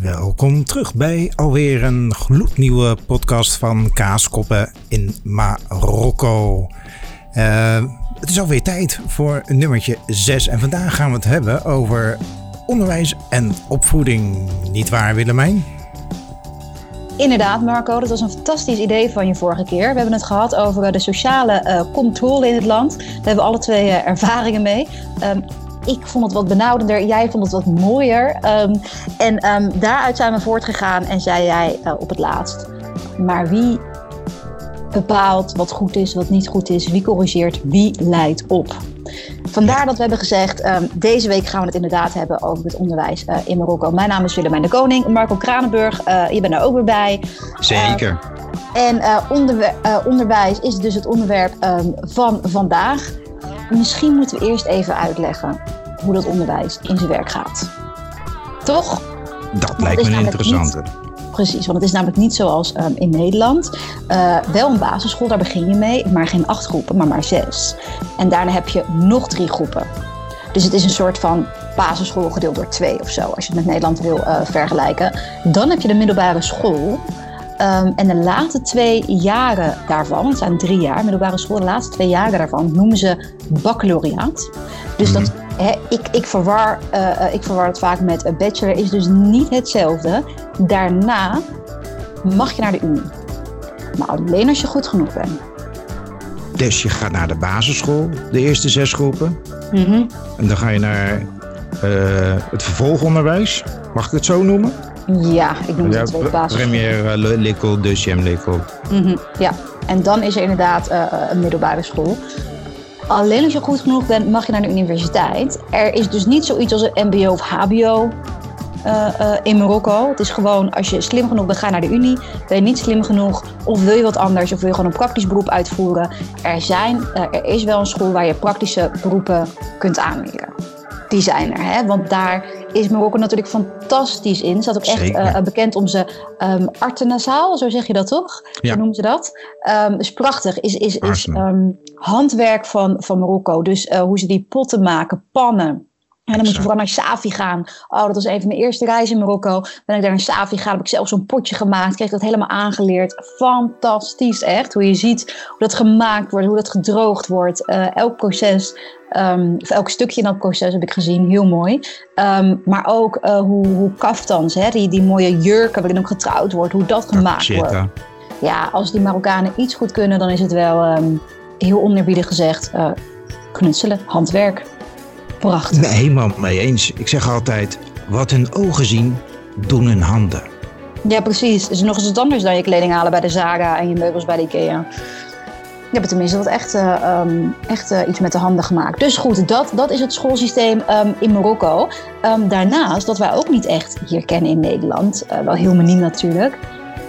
Welkom terug bij alweer een gloednieuwe podcast van Kaaskoppen in Marokko. Uh, het is alweer tijd voor nummertje 6 en vandaag gaan we het hebben over onderwijs en opvoeding. Niet waar Willemijn? Inderdaad, Marco, dat was een fantastisch idee van je vorige keer. We hebben het gehad over de sociale uh, controle in het land. Daar hebben we alle twee ervaringen mee. Um, ik vond het wat benauwdender, jij vond het wat mooier. Um, en um, daaruit zijn we voortgegaan en zei jij uh, op het laatst. Maar wie bepaalt wat goed is, wat niet goed is? Wie corrigeert, wie leidt op? Vandaar dat we hebben gezegd, um, deze week gaan we het inderdaad hebben over het onderwijs uh, in Marokko. Mijn naam is Willemijn de Koning, Marco Kranenburg, uh, je bent er ook weer bij. Zeker. En onder, onderwijs is dus het onderwerp van vandaag. Misschien moeten we eerst even uitleggen hoe dat onderwijs in zijn werk gaat. Toch? Dat lijkt me interessant. Precies, want het is namelijk niet zoals um, in Nederland. Uh, wel een basisschool, daar begin je mee, maar geen acht groepen, maar maar zes. En daarna heb je nog drie groepen. Dus het is een soort van basisschool gedeeld door twee of zo, als je het met Nederland wil uh, vergelijken. Dan heb je de middelbare school. Um, en de laatste twee jaren daarvan, het zijn drie jaar, middelbare school, de laatste twee jaren daarvan noemen ze baccalaureaat. Dus dat He, ik, ik, verwar, uh, ik verwar het vaak met bachelor, is dus niet hetzelfde. Daarna mag je naar de Unie. Maar alleen als je goed genoeg bent. Dus je gaat naar de basisschool, de eerste zes groepen. Mm -hmm. En dan ga je naar uh, het vervolgonderwijs. Mag ik het zo noemen? Ja, ik noem het twee basisschool. Premier uh, Likkel, deuxième Likkel. Mm -hmm, ja, en dan is er inderdaad uh, een middelbare school. Alleen als je goed genoeg bent, mag je naar de universiteit. Er is dus niet zoiets als een MBO of HBO uh, uh, in Marokko. Het is gewoon, als je slim genoeg bent, ga naar de Unie. Ben je niet slim genoeg, of wil je wat anders, of wil je gewoon een praktisch beroep uitvoeren. Er, zijn, uh, er is wel een school waar je praktische beroepen kunt aanleren. Die zijn er, hè? want daar is Marokko natuurlijk fantastisch in. Ze staat ook echt uh, bekend om zijn um, artenazaal, zo zeg je dat toch? Ja. Zo noemen ze dat. Um, is prachtig. Is, is, is um, handwerk van, van Marokko. Dus uh, hoe ze die potten maken, pannen. En dan moet je vooral naar Safi gaan. Oh, dat was een van mijn eerste reizen in Marokko. Ben ik daar naar Safi gegaan, heb ik zelf zo'n potje gemaakt. Kreeg dat helemaal aangeleerd. Fantastisch, echt. Hoe je ziet hoe dat gemaakt wordt, hoe dat gedroogd wordt. Uh, elk proces, um, of elk stukje in dat proces heb ik gezien. Heel mooi. Um, maar ook uh, hoe, hoe kaftans, hè, die, die mooie jurken waarin ook getrouwd wordt. Hoe dat gemaakt wordt. Ja, als die Marokkanen iets goed kunnen, dan is het wel um, heel oneerbiedig gezegd uh, knutselen, handwerk. Prachtig. Nee, helemaal mee eens. Ik zeg altijd, wat hun ogen zien, doen hun handen. Ja, precies. Het is nog eens wat anders dan je kleding halen bij de Zara en je meubels bij de Ikea. Je hebt tenminste wat echt, uh, um, echt uh, iets met de handen gemaakt. Dus goed, dat, dat is het schoolsysteem um, in Marokko. Um, daarnaast, wat wij ook niet echt hier kennen in Nederland, uh, wel heel miniem natuurlijk,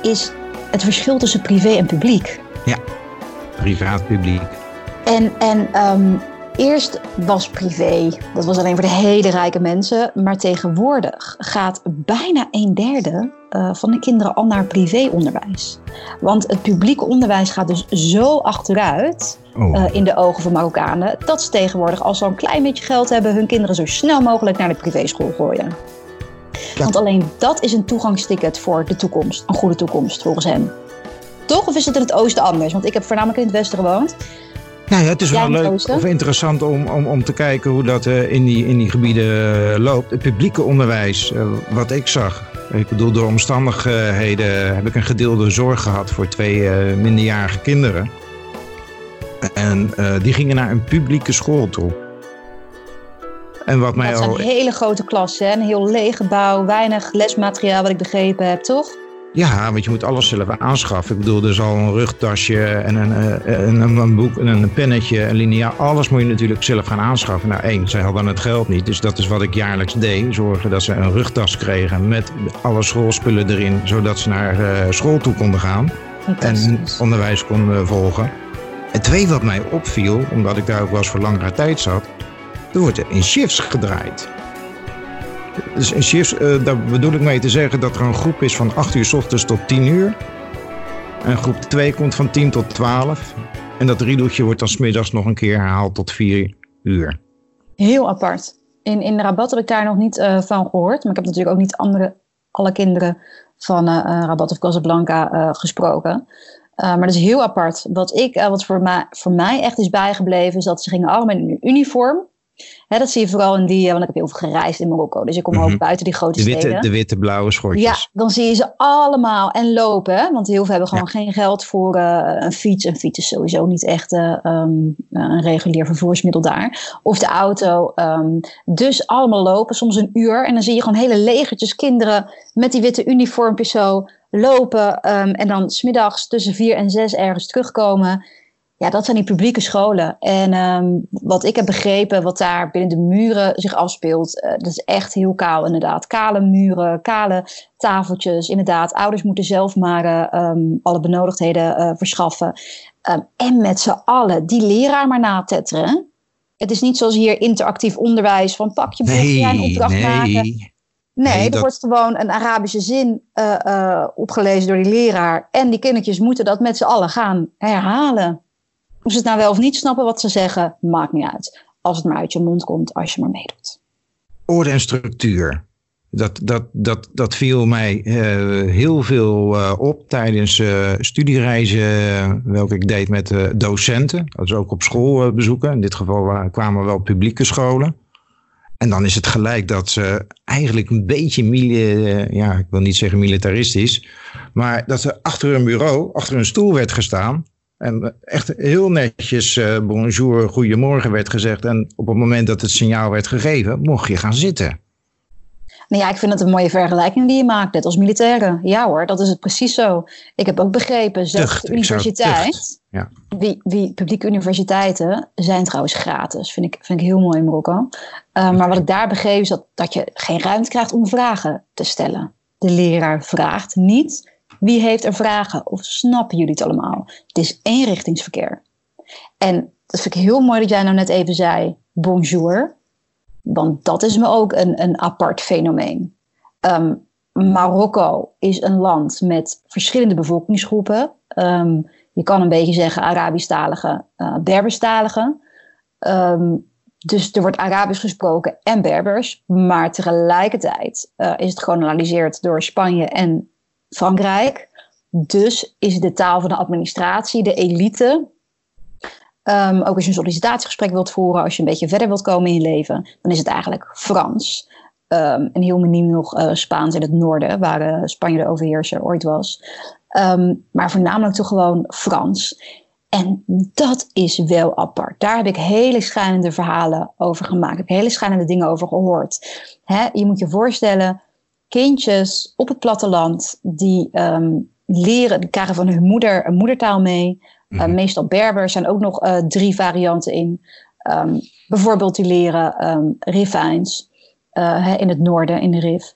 is het verschil tussen privé en publiek. Ja, privaat-publiek. En, en Eerst was privé, dat was alleen voor de hele rijke mensen. Maar tegenwoordig gaat bijna een derde uh, van de kinderen al naar privéonderwijs. Want het publieke onderwijs gaat dus zo achteruit oh. uh, in de ogen van Marokkanen. dat ze tegenwoordig, als ze al een klein beetje geld hebben, hun kinderen zo snel mogelijk naar de privéschool gooien. Ja. Want alleen dat is een toegangsticket voor de toekomst, een goede toekomst volgens hen. Toch? Of is het in het oosten anders? Want ik heb voornamelijk in het westen gewoond. Nou ja, het is wel leuk of interessant om, om, om te kijken hoe dat uh, in, die, in die gebieden loopt. Het publieke onderwijs, uh, wat ik zag. Ik bedoel, door omstandigheden heb ik een gedeelde zorg gehad voor twee minderjarige kinderen. En die gingen naar een publieke school toe. En wat mij dat is een hele grote klas, hè? een heel leeg gebouw, weinig lesmateriaal wat ik begrepen heb, toch? Ja, want je moet alles zelf aanschaffen. Ik bedoel, er al een rugtasje en een, een, een, een boek en een pennetje, een lineaal. Alles moet je natuurlijk zelf gaan aanschaffen. Nou, één, zij hadden het geld niet. Dus dat is wat ik jaarlijks deed. Zorgen dat ze een rugtas kregen met alle schoolspullen erin. Zodat ze naar uh, school toe konden gaan. En onderwijs konden volgen. En twee, wat mij opviel, omdat ik daar ook wel eens voor langere tijd zat. Er wordt in shifts gedraaid. Dus in shifts, uh, daar bedoel ik mee te zeggen dat er een groep is van 8 uur s ochtends tot 10 uur. En groep 2 komt van 10 tot 12. En dat riedeltje wordt dan smiddags nog een keer herhaald tot 4 uur. Heel apart. In, in Rabat heb ik daar nog niet uh, van gehoord. Maar ik heb natuurlijk ook niet andere alle kinderen van Rabat of Casablanca gesproken. maar dat is heel apart. Wat, ik, wat voor, mij, voor mij echt is bijgebleven, is dat ze gingen allemaal in een uniform. Hè, dat zie je vooral in die, want ik heb heel veel gereisd in Marokko. Dus ik kom ook mhm. buiten die grote de witte, steden. De witte, blauwe schortjes. Ja, dan zie je ze allemaal en lopen. Hè? Want heel veel hebben gewoon geen geld voor uh, een fiets. Een fiets is sowieso niet echt uh, um, een regulier vervoersmiddel daar. Of de auto. Um, dus allemaal lopen, soms een uur. En dan zie je gewoon hele legertjes kinderen met die witte uniformpjes zo lopen. Um, en dan smiddags tussen vier en zes ergens terugkomen ja, dat zijn die publieke scholen. En um, wat ik heb begrepen, wat daar binnen de muren zich afspeelt, uh, dat is echt heel kaal inderdaad. Kale muren, kale tafeltjes. Inderdaad, ouders moeten zelf maar um, alle benodigdheden uh, verschaffen. Um, en met z'n allen die leraar maar natetteren. Het is niet zoals hier interactief onderwijs van pak je boek, nee, een opdracht nee. maken. Nee, nee er dat... wordt gewoon een Arabische zin uh, uh, opgelezen door die leraar. En die kindertjes moeten dat met z'n allen gaan herhalen. Of ze het nou wel of niet snappen wat ze zeggen, maakt niet uit. Als het maar uit je mond komt, als je maar meedoet. Orde en structuur. Dat, dat, dat, dat viel mij uh, heel veel uh, op tijdens uh, studiereizen, welke ik deed met docenten. Dat is ook op school bezoeken. In dit geval kwamen wel publieke scholen. En dan is het gelijk dat ze eigenlijk een beetje, ja, ik wil niet zeggen militaristisch, maar dat er achter een bureau, achter een stoel werd gestaan en echt heel netjes uh, bonjour, goedemorgen werd gezegd. En op het moment dat het signaal werd gegeven, mocht je gaan zitten. Nou ja, ik vind het een mooie vergelijking die je maakt, net als militairen. Ja hoor, dat is het precies zo. Ik heb ook begrepen, zelfs de universiteit, ja. wie, wie, publieke universiteiten zijn trouwens gratis. Vind ik, vind ik heel mooi in Marokko. Uh, maar wat ik daar begreep is dat, dat je geen ruimte krijgt om vragen te stellen. De leraar vraagt niet, wie heeft er vragen? Of snappen jullie het allemaal? Het is eenrichtingsverkeer. En dat vind ik heel mooi dat jij nou net even zei, bonjour. Want dat is me ook een, een apart fenomeen. Um, Marokko is een land met verschillende bevolkingsgroepen. Um, je kan een beetje zeggen Arabisch-talige, uh, Berbers-talige. Um, dus er wordt Arabisch gesproken en Berbers. Maar tegelijkertijd uh, is het geanalyseerd door Spanje en Frankrijk. Dus is de taal van de administratie, de elite. Um, ook als je een sollicitatiegesprek wilt voeren, als je een beetje verder wilt komen in je leven, dan is het eigenlijk Frans. Um, en heel miniem nog uh, Spaans in het noorden, waar uh, Spanje de overheerser ooit was. Um, maar voornamelijk toch gewoon Frans. En dat is wel apart. Daar heb ik hele schijnende verhalen over gemaakt. Ik heb hele schijnende dingen over gehoord. Je moet je voorstellen, kindjes op het platteland die um, leren, die krijgen van hun moeder een moedertaal mee. Mm meestal Berber zijn ook nog uh, drie varianten in. Um, bijvoorbeeld die leren um, Rifijns uh, in het noorden, in de Rif.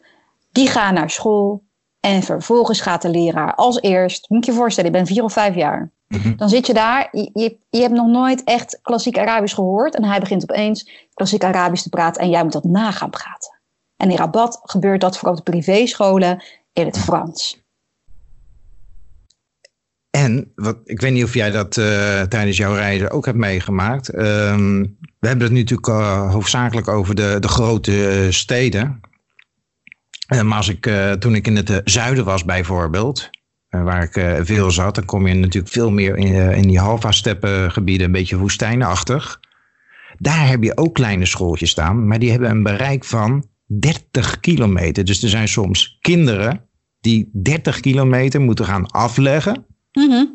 Die gaan naar school en vervolgens gaat de leraar als eerst, moet je je voorstellen, je bent vier of vijf jaar. Mhm. Dan zit je daar, je, je, je, hebt nog nooit echt klassiek Arabisch gehoord en hij begint opeens klassiek Arabisch te praten en jij moet dat na gaan praten. En in Rabat gebeurt dat vooral op de privéscholen in het Frans. En, wat, ik weet niet of jij dat uh, tijdens jouw reizen ook hebt meegemaakt. Um, we hebben het nu natuurlijk uh, hoofdzakelijk over de, de grote steden. maar als ik, toen ik in het zuiden was bijvoorbeeld, waar ik veel zat, dan kom je natuurlijk veel meer in, in die Halfa-steppengebieden, een beetje woestijnachtig. Daar heb je ook kleine schooltjes staan, maar die hebben een bereik van 30 kilometer. Dus er zijn soms kinderen die 30 kilometer moeten gaan afleggen mhm.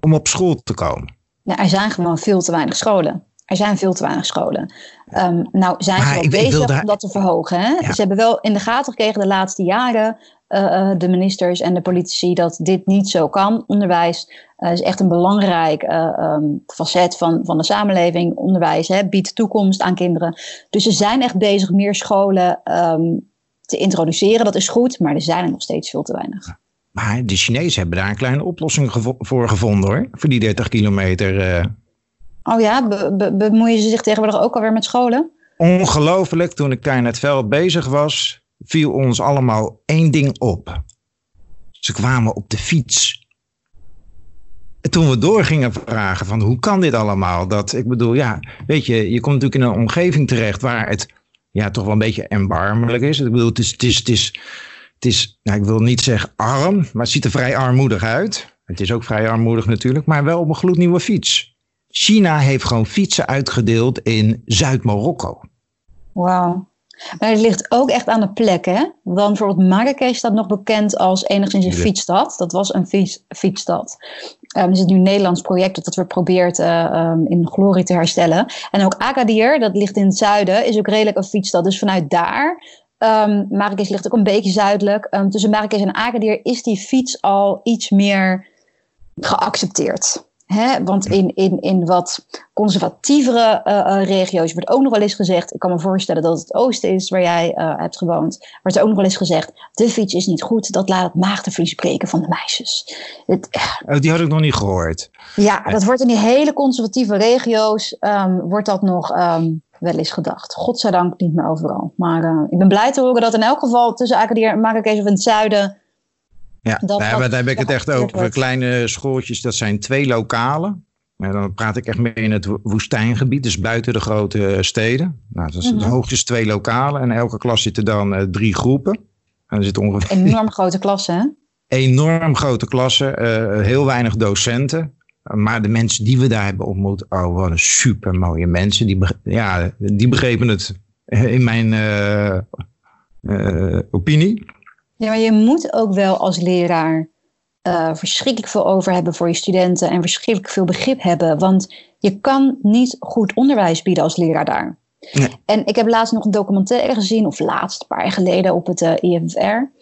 om op school te komen. Er zijn gewoon veel te weinig scholen. Er zijn veel te weinig scholen. Um, nou zijn ze wel bezig om dat te verhogen. Hè? Ze hebben wel in de gaten gekregen de laatste jaren uh, de ministers en de politici dat dit niet zo kan. Onderwijs uh, is echt een belangrijk uh, um, facet van, van de samenleving. Onderwijs hè, biedt toekomst aan kinderen. Dus ze zijn echt bezig meer scholen um, te introduceren. Dat is goed, maar er zijn er nog steeds veel te weinig. Maar de Chinezen hebben daar een kleine oplossing gevo voor gevonden hoor. Voor die 30 kilometer. Oh ja, be be bemoeien ze zich tegenwoordig ook alweer met scholen? Ongelooflijk, toen ik daar in het veld bezig was, viel ons allemaal één ding op. Ze kwamen op de fiets. En toen we door gingen vragen van hoe kan dit allemaal? Dat, ik bedoel, ja, weet je, je komt natuurlijk in een omgeving terecht waar het ja, toch wel een beetje erbarmelijk is. Ik bedoel, het is, het is, het is het is, nou, ik wil niet zeggen arm, maar het ziet er vrij armoedig uit. Het is ook vrij armoedig natuurlijk, maar wel op een gloednieuwe fiets. China heeft gewoon fietsen uitgedeeld in Zuid-Marokko. Wauw. Maar het ligt ook echt aan de plek, hè? Want bijvoorbeeld Marrakesh staat nog bekend als enigszins een fietsstad. Dat was een fiets, fietsstad. Um, is nu een Nederlands project dat we probeert uh, in glorie te herstellen. En ook Agadir, dat ligt in het zuiden, is ook redelijk een fietsstad. Dus vanuit daar, um, ligt ook een beetje zuidelijk. Tussen Marrakesh en Agadir is die fiets al iets meer geaccepteerd. Hè? Want in, in, in wat conservatievere uh, regio's wordt ook nog wel eens gezegd. Ik kan me voorstellen dat het oosten is waar jij uh, hebt gewoond. Wordt er ook nog wel eens gezegd: de fiets is niet goed. Dat laat het maagdenvlies breken van de meisjes. Het, oh, die had ik nog niet gehoord. Ja, dat wordt in die hele conservatieve regio's. Um, wordt dat nog um, wel eens gedacht. Godzijdank niet meer overal. Maar ik ben blij te horen dat in elk geval tussen Agadir en Marrakesh of in het zuiden ja, dat, nou, daar heb ik het echt over. Wordt. Kleine schooltjes, dat zijn twee lokalen. En dan praat ik echt meer in het woestijngebied, dus buiten de grote steden. Nou, dat is mm -hmm. hoogstens twee lokalen en elke klas zitten dan uh, drie groepen. En er zitten ongeveer... Enorm grote klassen, hè? Enorm grote klassen, uh, heel weinig docenten. Maar de mensen die we daar hebben ontmoet, oh wat een super mooie mensen. Die, ja, die begrepen het in mijn uh, opinie. Ja, maar je moet ook wel als leraar uh, verschrikkelijk veel over hebben voor je studenten en verschrikkelijk veel begrip hebben. Want je kan niet goed onderwijs bieden als leraar daar. Nee. En ik heb laatst nog een documentaire gezien, of laatst, een paar jaar geleden, op het uh, IFR.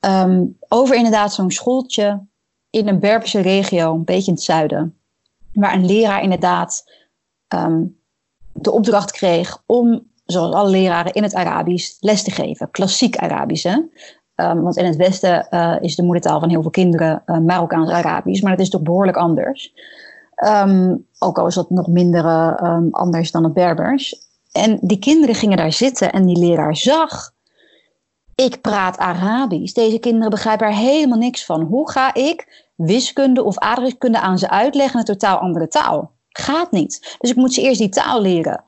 Um, over inderdaad zo'n schooltje in een Berberse regio, een beetje in het zuiden. Waar een leraar inderdaad um, de opdracht kreeg om, zoals alle leraren, in het Arabisch les te geven. Klassiek Arabisch, hè? Um, want in het Westen uh, is de moedertaal van heel veel kinderen uh, Marokkaans-Arabisch, maar dat is toch behoorlijk anders. Um, ook al is dat nog minder uh, um, anders dan het Berbers. En die kinderen gingen daar zitten en die leraar zag. Ik praat Arabisch. Deze kinderen begrijpen er helemaal niks van. Hoe ga ik wiskunde of aardrijkskunde aan ze uitleggen in een totaal andere taal? Gaat niet. Dus ik moet ze eerst die taal leren.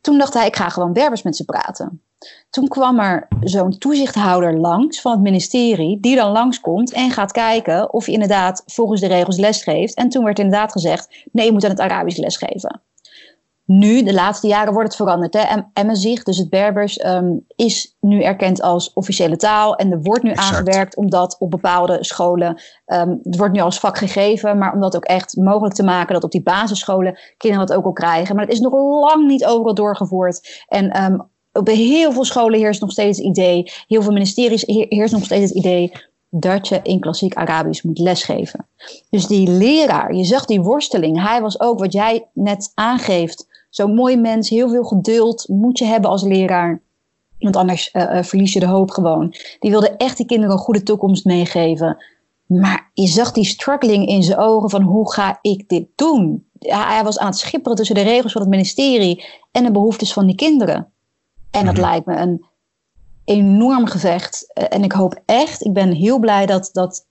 Toen dacht hij, ik ga gewoon Berbers met ze praten. Toen kwam er zo'n toezichthouder langs van het ministerie, die dan langskomt en gaat kijken of je inderdaad volgens de regels lesgeeft. En toen werd inderdaad gezegd: nee, je moet aan het Arabisch lesgeven. Nu, de laatste jaren, wordt het veranderd. Hè? Emmezicht, dus het Berbers, um, is nu erkend als officiële taal. En er wordt nu exact. aangewerkt om dat op bepaalde scholen. Um, het wordt nu als vak gegeven, maar om dat ook echt mogelijk te maken dat op die basisscholen kinderen dat ook al krijgen. Maar het is nog lang niet overal doorgevoerd. En um, op heel veel scholen heerst nog steeds het idee, heel veel ministeries heerst nog steeds het idee dat je in klassiek Arabisch moet lesgeven. Dus die leraar, je zag die worsteling, hij was ook wat jij net aangeeft, zo'n mooi mens, heel veel geduld moet je hebben als leraar. Want anders uh, uh, verlies je de hoop gewoon. Die wilde echt die kinderen een goede toekomst meegeven. Maar je zag die struggling in zijn ogen van hoe ga ik dit doen? Hij was aan het schipperen tussen de regels van het ministerie en de behoeftes van die kinderen. En dat mm-hmm. lijkt me een enorm gevecht. En ik hoop echt, ik ben heel blij dat, dat,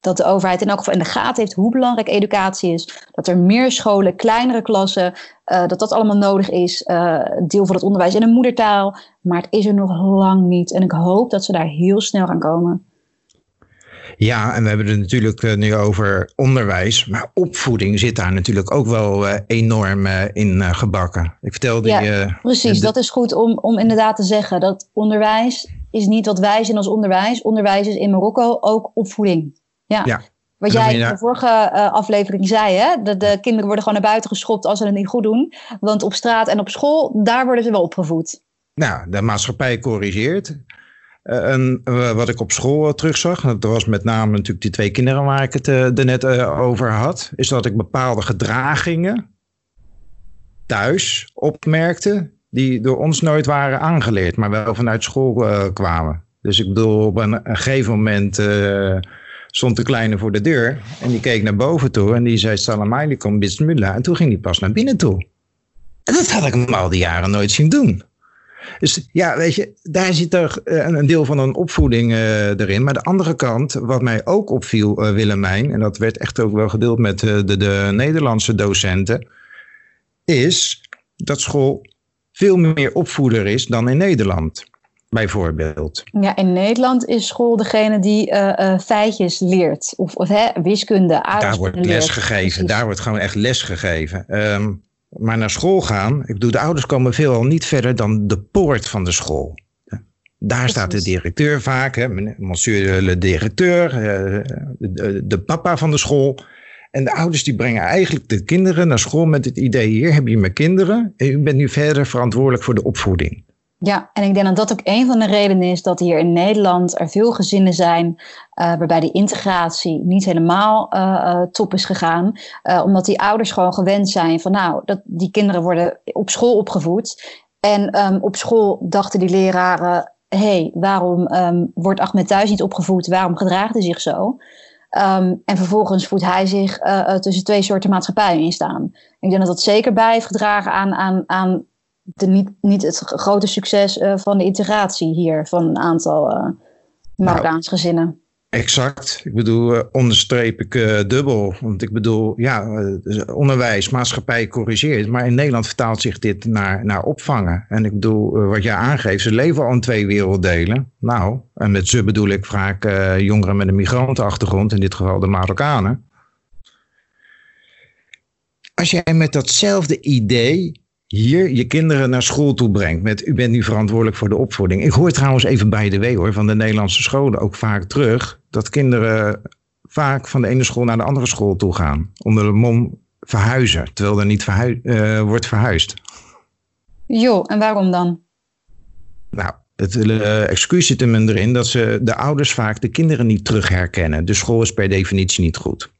dat de overheid in elk geval in de gaten heeft hoe belangrijk educatie is. Dat er meer scholen, kleinere klassen, uh, dat dat allemaal nodig is. Uh, deel van het onderwijs in een moedertaal. Maar het is er nog lang niet. En ik hoop dat ze daar heel snel gaan komen. Ja, en we hebben het natuurlijk uh, nu over onderwijs, maar opvoeding zit daar natuurlijk ook wel uh, enorm uh, in gebakken. Ik vertelde ja, je. precies, de... dat is goed om, om inderdaad te zeggen. Dat onderwijs is niet wat wij zien als onderwijs. Onderwijs is in Marokko ook opvoeding. Ja. ja. Wat jij in de vorige aflevering zei, hè? De, de kinderen worden gewoon naar buiten geschopt als ze het niet goed doen. Want op straat en op school, daar worden ze wel opgevoed. Nou, de maatschappij corrigeert. En uh, wat ik op school uh, terugzag, dat was met name natuurlijk die twee kinderen waar ik het er net over had, is dat ik bepaalde gedragingen thuis opmerkte die door ons nooit waren aangeleerd, maar wel vanuit school kwamen. Dus ik bedoel, op een, gegeven moment stond de kleine voor de deur en die keek naar boven toe en die zei salam alaikum bismillah en toen ging hij pas naar binnen toe. En dat had ik hem al die jaren nooit zien doen. Dus ja, weet je, daar zit er eh, een deel van een opvoeding uh, erin. Maar de andere kant, wat mij ook opviel, uh, Willemijn, en dat werd echt ook wel gedeeld met de, de Nederlandse docenten, is dat school veel meer opvoeder is dan in Nederland. bijvoorbeeld. Ja, in Nederland is school degene die uh, feitjes leert. Of, of hè, wiskunde, Daar wordt les gegeven. Daar wordt gewoon echt les gegeven. Ehm, maar naar school gaan, ik bedoel, de ouders komen veelal niet verder dan de poort van de school. Daar staat de directeur vaak, hè, monsieur de directeur, eh, de, de, papa van de school. En de ouders die brengen eigenlijk de kinderen naar school met het idee: hier heb je mijn kinderen en u bent nu verder verantwoordelijk voor de opvoeding. Ja, en ik denk dat dat ook een van de redenen is dat hier in Nederland er veel gezinnen zijn uh, waarbij die integratie niet helemaal uh, top is gegaan. Omdat die ouders gewoon gewend zijn van nou, dat, die kinderen worden op school opgevoed. En um, op school dachten die leraren, hey, waarom um, wordt Ahmed thuis niet opgevoed? Waarom gedraagt hij zich zo? Um, en vervolgens voelt hij zich tussen twee soorten maatschappijen in staan. Ik denk dat dat zeker bij heeft gedragen aan, aan, aan de, niet, niet het grote succes uh, van de integratie hier van een aantal uh, Marokkaanse nou, gezinnen. Exact. Ik bedoel, uh, onderstreep ik dubbel. Want ik bedoel, ja, onderwijs, maatschappij corrigeert. Maar in Nederland vertaalt zich dit naar, naar opvangen. En ik bedoel, wat jij aangeeft, ze leven al in twee werelddelen. Nou, en met ze bedoel ik vaak jongeren met een migrantenachtergrond, in dit geval de Marokkanen. Als jij met datzelfde idee hier je kinderen naar school toe brengt. Met u bent nu verantwoordelijk voor de opvoeding. Ik hoor trouwens even bij de w hoor, van de Nederlandse scholen ook vaak terug. Dat kinderen vaak van de ene school naar de andere school toe gaan. Onder de mom verhuizen. Terwijl er niet verhui uh, wordt verhuisd. Jo, en waarom dan? Nou, het uh, excuus zit hem erin dat ze de ouders vaak de kinderen niet terug herkennen. De school is per definitie niet goed.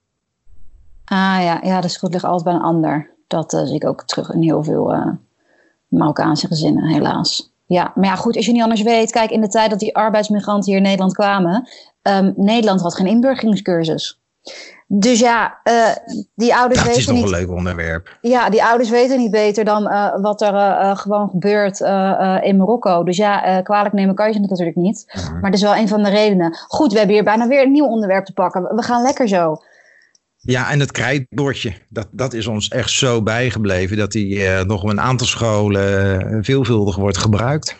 Ah ja, ja de schuld ligt altijd bij een ander. Dat uh, zie ik ook terug in heel veel uh, Marokkaanse gezinnen, helaas. Ja, maar ja, goed, als je niet anders weet, kijk, in de tijd dat die arbeidsmigranten hier in Nederland kwamen, um, Nederland had geen inburgeringscursus. Dus ja, uh, die ouders dat weten niet. Dat is nog een leuk onderwerp. Ja, die ouders weten niet beter dan uh, wat er uh, gewoon gebeurt in Marokko. Dus ja, kwalijk nemen kan je het natuurlijk niet. Maar dat is wel een van de redenen. Goed, we hebben hier bijna weer een nieuw onderwerp te pakken. We gaan lekker zo. Ja, en het krijtbordje, dat, dat is ons echt zo bijgebleven dat die uh, nog op een aantal scholen uh, veelvuldig wordt gebruikt.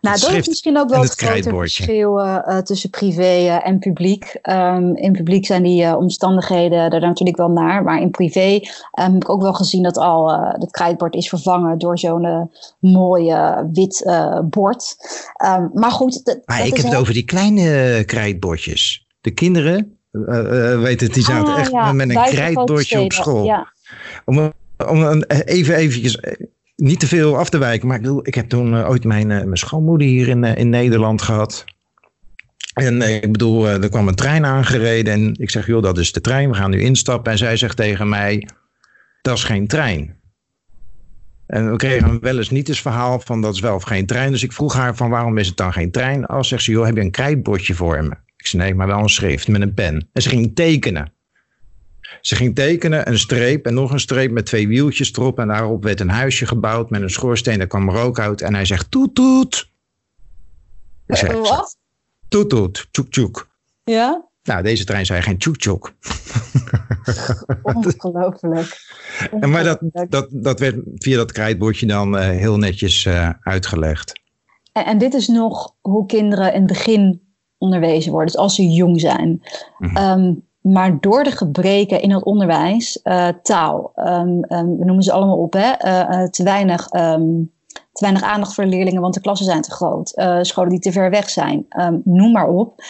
Nou, dat is misschien ook wel het, het grote verschil uh, tussen privé en publiek. Um, in publiek zijn die omstandigheden er natuurlijk wel naar, maar in privé um, heb ik ook wel gezien dat al het krijtbord is vervangen door zo'n mooie wit bord. Um, maar goed. Dat, maar dat ik heb het over die kleine krijtbordjes. De kinderen uh, weet het, die zaten ah, echt ja, met een krijtbordje op school. Ja. Om, om even eventjes, niet te veel af te wijken, maar ik, bedoel, ik heb toen uh, ooit mijn, uh, mijn schoonmoeder hier in, in Nederland gehad. En ik bedoel, er kwam een trein aangereden en ik zeg, joh, dat is de trein, we gaan nu instappen. En zij zegt tegen mij, dat is geen trein. En we kregen wel eens niet eens verhaal van dat is wel of geen trein. Dus ik vroeg haar van waarom is het dan geen trein? Als zegt ze, joh, heb je een krijtbordje voor me? Ik zei nee, maar wel een schrift met een pen. En ze ging tekenen. Ze ging tekenen, een streep en nog een streep met twee wieltjes erop. En daarop werd een huisje gebouwd met een schoorsteen. Daar kwam rook uit. En hij zegt toet toet. Zeg, Wat? Toet toet, tjoek tjoek. Ja? Nou, deze trein zei geen tjoek tjoek. Ongelooflijk. En maar dat, dat, dat werd via dat krijtbordje dan uh, heel netjes uh, uitgelegd. En, en, dit is nog hoe kinderen in het begin onderwezen worden, dus als ze jong zijn. Mhm. Um, maar door de gebreken in het onderwijs, uh, taal, um, um, we noemen ze allemaal op, hè, uh, te, weinig, te weinig aandacht voor de leerlingen, want de klassen zijn te groot, uh, scholen die te ver weg zijn, noem maar op.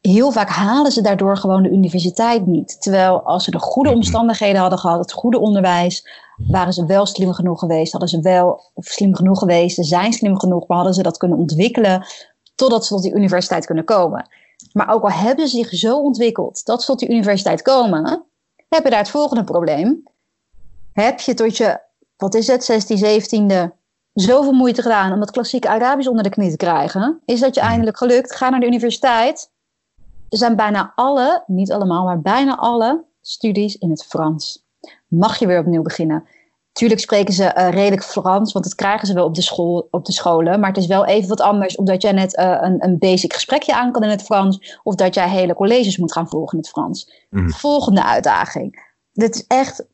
Heel vaak halen ze daardoor gewoon de universiteit niet. Terwijl als ze de goede mhm. omstandigheden hadden gehad, het goede onderwijs, waren ze wel slim genoeg geweest, hadden ze wel of slim genoeg geweest, ze zijn slim genoeg, maar hadden ze dat kunnen ontwikkelen totdat ze tot die universiteit kunnen komen. Maar ook al hebben ze zich zo ontwikkeld dat ze tot die universiteit komen, heb je daar het volgende probleem. Heb je tot je, wat is het, 16, 17e, zoveel moeite gedaan om dat klassieke Arabisch onder de knie te krijgen, is dat je eindelijk gelukt, ga naar de universiteit. Er zijn bijna alle, niet allemaal, maar bijna alle studies in het Frans. Mag je weer opnieuw beginnen. Tuurlijk spreken ze uh, redelijk Frans, want dat krijgen ze wel op de, school, op de scholen. Maar het is wel even wat anders omdat jij net uh, een, een basic gesprekje aan kan in het Frans. Of dat jij hele colleges moet gaan volgen in het Frans. Mm. Volgende uitdaging. Dit is echt.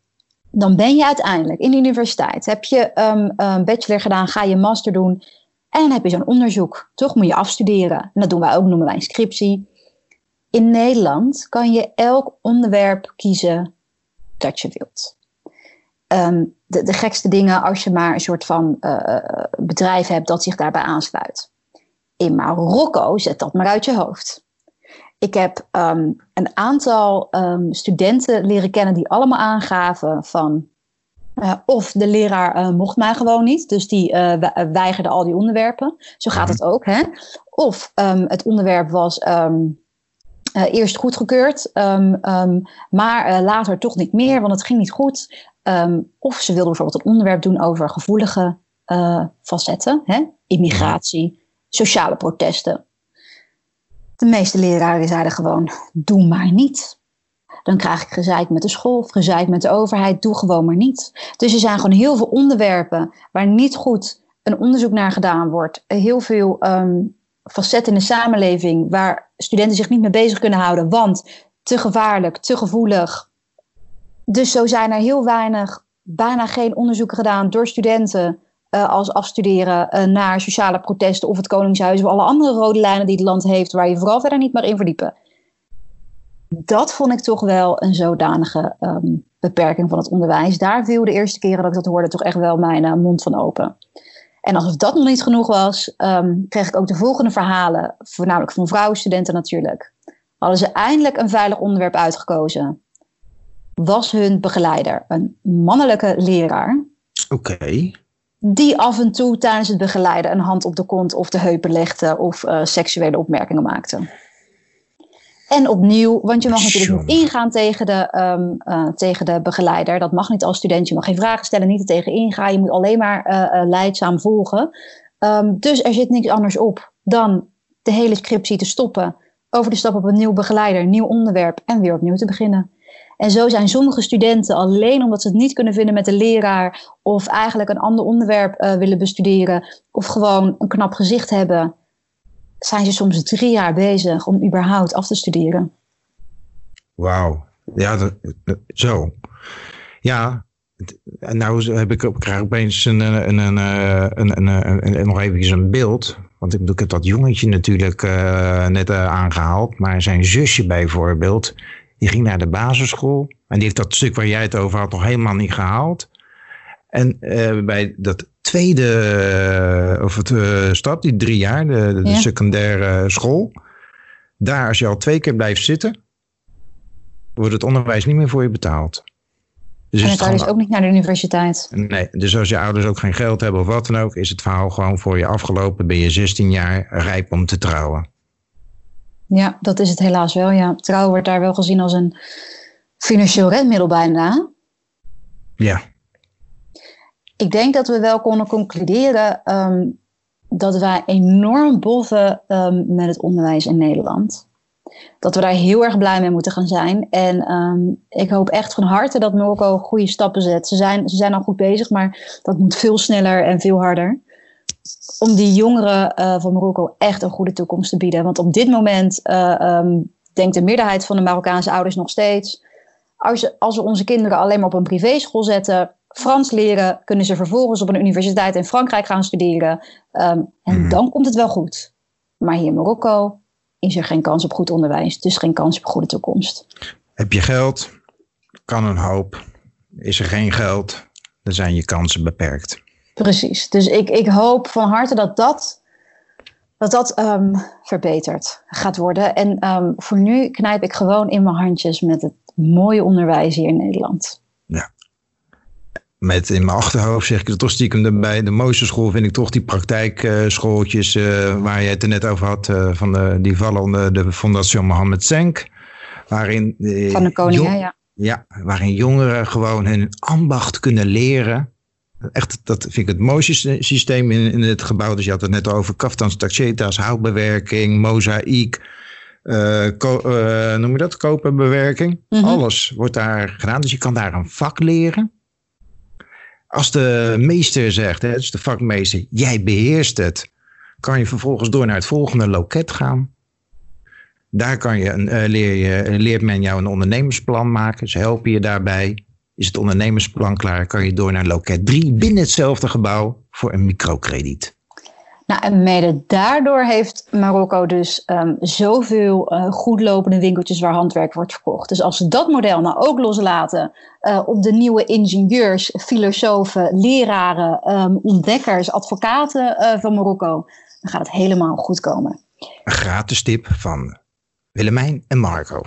Dan ben je uiteindelijk in de universiteit. Heb je um, een bachelor gedaan, ga je master doen. En dan heb je zo'n onderzoek. Toch moet je afstuderen. En dat doen wij ook, noemen wij een scriptie. In Nederland kan je elk onderwerp kiezen dat je wilt. Ehm, de, de, gekste dingen als je maar een soort van uh, bedrijf hebt dat zich daarbij aansluit. In Marokko zet dat maar uit je hoofd. Ik heb um, een aantal um, studenten leren kennen die allemaal aangaven van uh, of de leraar uh, mocht mij gewoon niet, dus die uh, weigerde al die onderwerpen. Zo gaat het ook. Hè? Of um, het onderwerp was eerst goedgekeurd, maar later toch niet meer, want het ging niet goed. of ze wilden bijvoorbeeld een onderwerp doen over gevoelige facetten, hè? immigratie, sociale protesten. De meeste leraren zeiden gewoon: doe maar niet. Dan krijg ik gezeik met de school gezeik met de overheid. Doe gewoon maar niet. Dus er zijn gewoon heel veel onderwerpen waar niet goed een onderzoek naar gedaan wordt. Heel veel um, facetten in de samenleving waar studenten zich niet mee bezig kunnen houden. Want te gevaarlijk, te gevoelig. Dus zo zijn er heel weinig, bijna geen onderzoeken gedaan door studenten uh, als afstuderen uh, naar sociale protesten of het Koningshuis of alle andere rode lijnen die het land heeft, waar je vooral verder niet meer in verdiepen. Dat vond ik toch wel een zodanige um, beperking van het onderwijs. Daar viel de eerste keren dat ik dat hoorde toch echt wel mijn uh, mond van open. En alsof dat nog niet genoeg was, um, kreeg ik ook de volgende verhalen, voornamelijk van vrouwenstudenten natuurlijk. Hadden ze eindelijk een veilig onderwerp uitgekozen. Was hun begeleider een mannelijke leraar? Oké. Okay die af en toe tijdens het begeleiden een hand op de kont of de heupen legde of uh, seksuele opmerkingen maakte. En opnieuw, want je mag natuurlijk niet ingaan tegen de, um, uh, tegen de begeleider. Dat mag niet als student. Je mag geen vragen stellen, niet er tegen ingaan. Je moet alleen maar uh, leidzaam volgen. Um, dus er zit niks anders op dan de hele scriptie te stoppen. Over de stap op een nieuw begeleider, nieuw onderwerp en weer opnieuw te beginnen. En zo zijn sommige studenten alleen omdat ze het niet kunnen vinden met de leraar of eigenlijk een ander onderwerp uh, willen bestuderen of gewoon een knap gezicht hebben, zijn ze soms drie jaar bezig om überhaupt af te studeren. Wauw, ja, zo. Ja, nou heb ik, krijg ik opeens een, een, een, een, een nog even een beeld. Want ik, ik heb dat jongetje natuurlijk uh, net uh, aangehaald. Maar zijn zusje bijvoorbeeld, die ging naar de basisschool. En die heeft dat stuk waar jij het over had nog helemaal niet gehaald. En bij dat tweede, of het uh, stap, die drie jaar, de, de, ja. secundaire school. Daar, als je al twee keer blijft zitten, wordt het onderwijs niet meer voor je betaald. Dus en het dus ook niet naar de universiteit. Nee, dus als je ouders ook geen geld hebben of wat dan ook, is het verhaal gewoon voor je afgelopen. Ben je 16 jaar rijp om te trouwen. Ja, dat is het helaas wel. Ja. Trouwen wordt daar wel gezien als een financieel redmiddel bijna. Ja. Ik denk dat we wel konden concluderen um, dat wij enorm boven um, met het onderwijs in Nederland. Dat we daar heel erg blij mee moeten gaan zijn. En um, ik hoop echt van harte dat Marokko goede stappen zet. Ze zijn, ze zijn al goed bezig, maar dat moet veel sneller en veel harder om die jongeren uh, van Marokko echt een goede toekomst te bieden. Want op dit moment uh, denkt de meerderheid van de Marokkaanse ouders nog steeds... Als, als we onze kinderen alleen maar op een privéschool zetten... Frans leren, kunnen ze vervolgens op een universiteit in Frankrijk gaan studeren. Um, en mm. dan komt het wel goed. Maar hier in Marokko is er geen kans op goed onderwijs. Dus geen kans op goede toekomst. Heb je geld? Kan een hoop. Is er geen geld? Dan zijn je kansen beperkt. Precies. Dus ik, ik hoop van harte dat dat, dat, dat um, verbeterd gaat worden. En um, voor nu knijp ik gewoon in mijn handjes met het mooie onderwijs hier in Nederland. Met in mijn achterhoofd zeg ik er toch stiekem bij de mooiste school vind ik toch die praktijkschooltjes uh, waar je het er net over had. Uh, van de, die vallen onder de Fondation Mohammed Senk. Waarin, uh, van de koning, ja. Ja, waarin jongeren gewoon hun ambacht kunnen leren Echt, dat vind ik het mooiste systeem in, in het gebouw. Dus je had het net over kaftans, tachetas, houtbewerking, mozaïek, uh, uh, noem je dat, koperbewerking. Mm Alles wordt daar gedaan. Dus je kan daar een vak leren. Als de meester zegt, hè, dus de vakmeester, jij beheerst het, kan je vervolgens door naar het volgende loket gaan. Daar kan je een, uh, leer je, leert men jou een ondernemersplan maken. Ze helpen je daarbij. Is het ondernemersplan klaar, kan je door naar loket 3 binnen hetzelfde gebouw voor een microkrediet. Nou, en mede daardoor heeft Marokko dus um, zoveel uh, goedlopende winkeltjes waar handwerk wordt verkocht. Dus als ze dat model nou ook loslaten uh, op de nieuwe ingenieurs, filosofen, leraren, um, ontdekkers, advocaten uh, van Marokko, dan gaat het helemaal goed komen. Een gratis tip van Willemijn en Marco.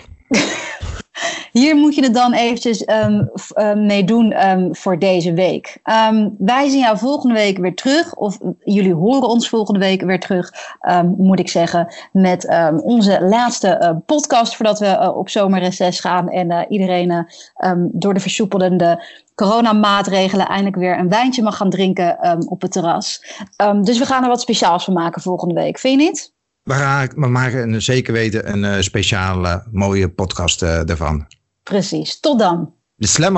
Hier moet je het dan eventjes um, mee doen um, voor deze week. wij zien jou volgende week weer terug. Of jullie horen ons volgende week weer terug, moet ik zeggen. Met onze laatste uh, podcast voordat we uh, op zomerreces gaan. En uh, iedereen door de versoepelende coronamaatregelen eindelijk weer een wijntje mag gaan drinken op het terras. dus we gaan er wat speciaals van maken volgende week. Vind je niet? We, maken zeker weten een speciale mooie podcast ervan. Precies. Tot dan. De Slam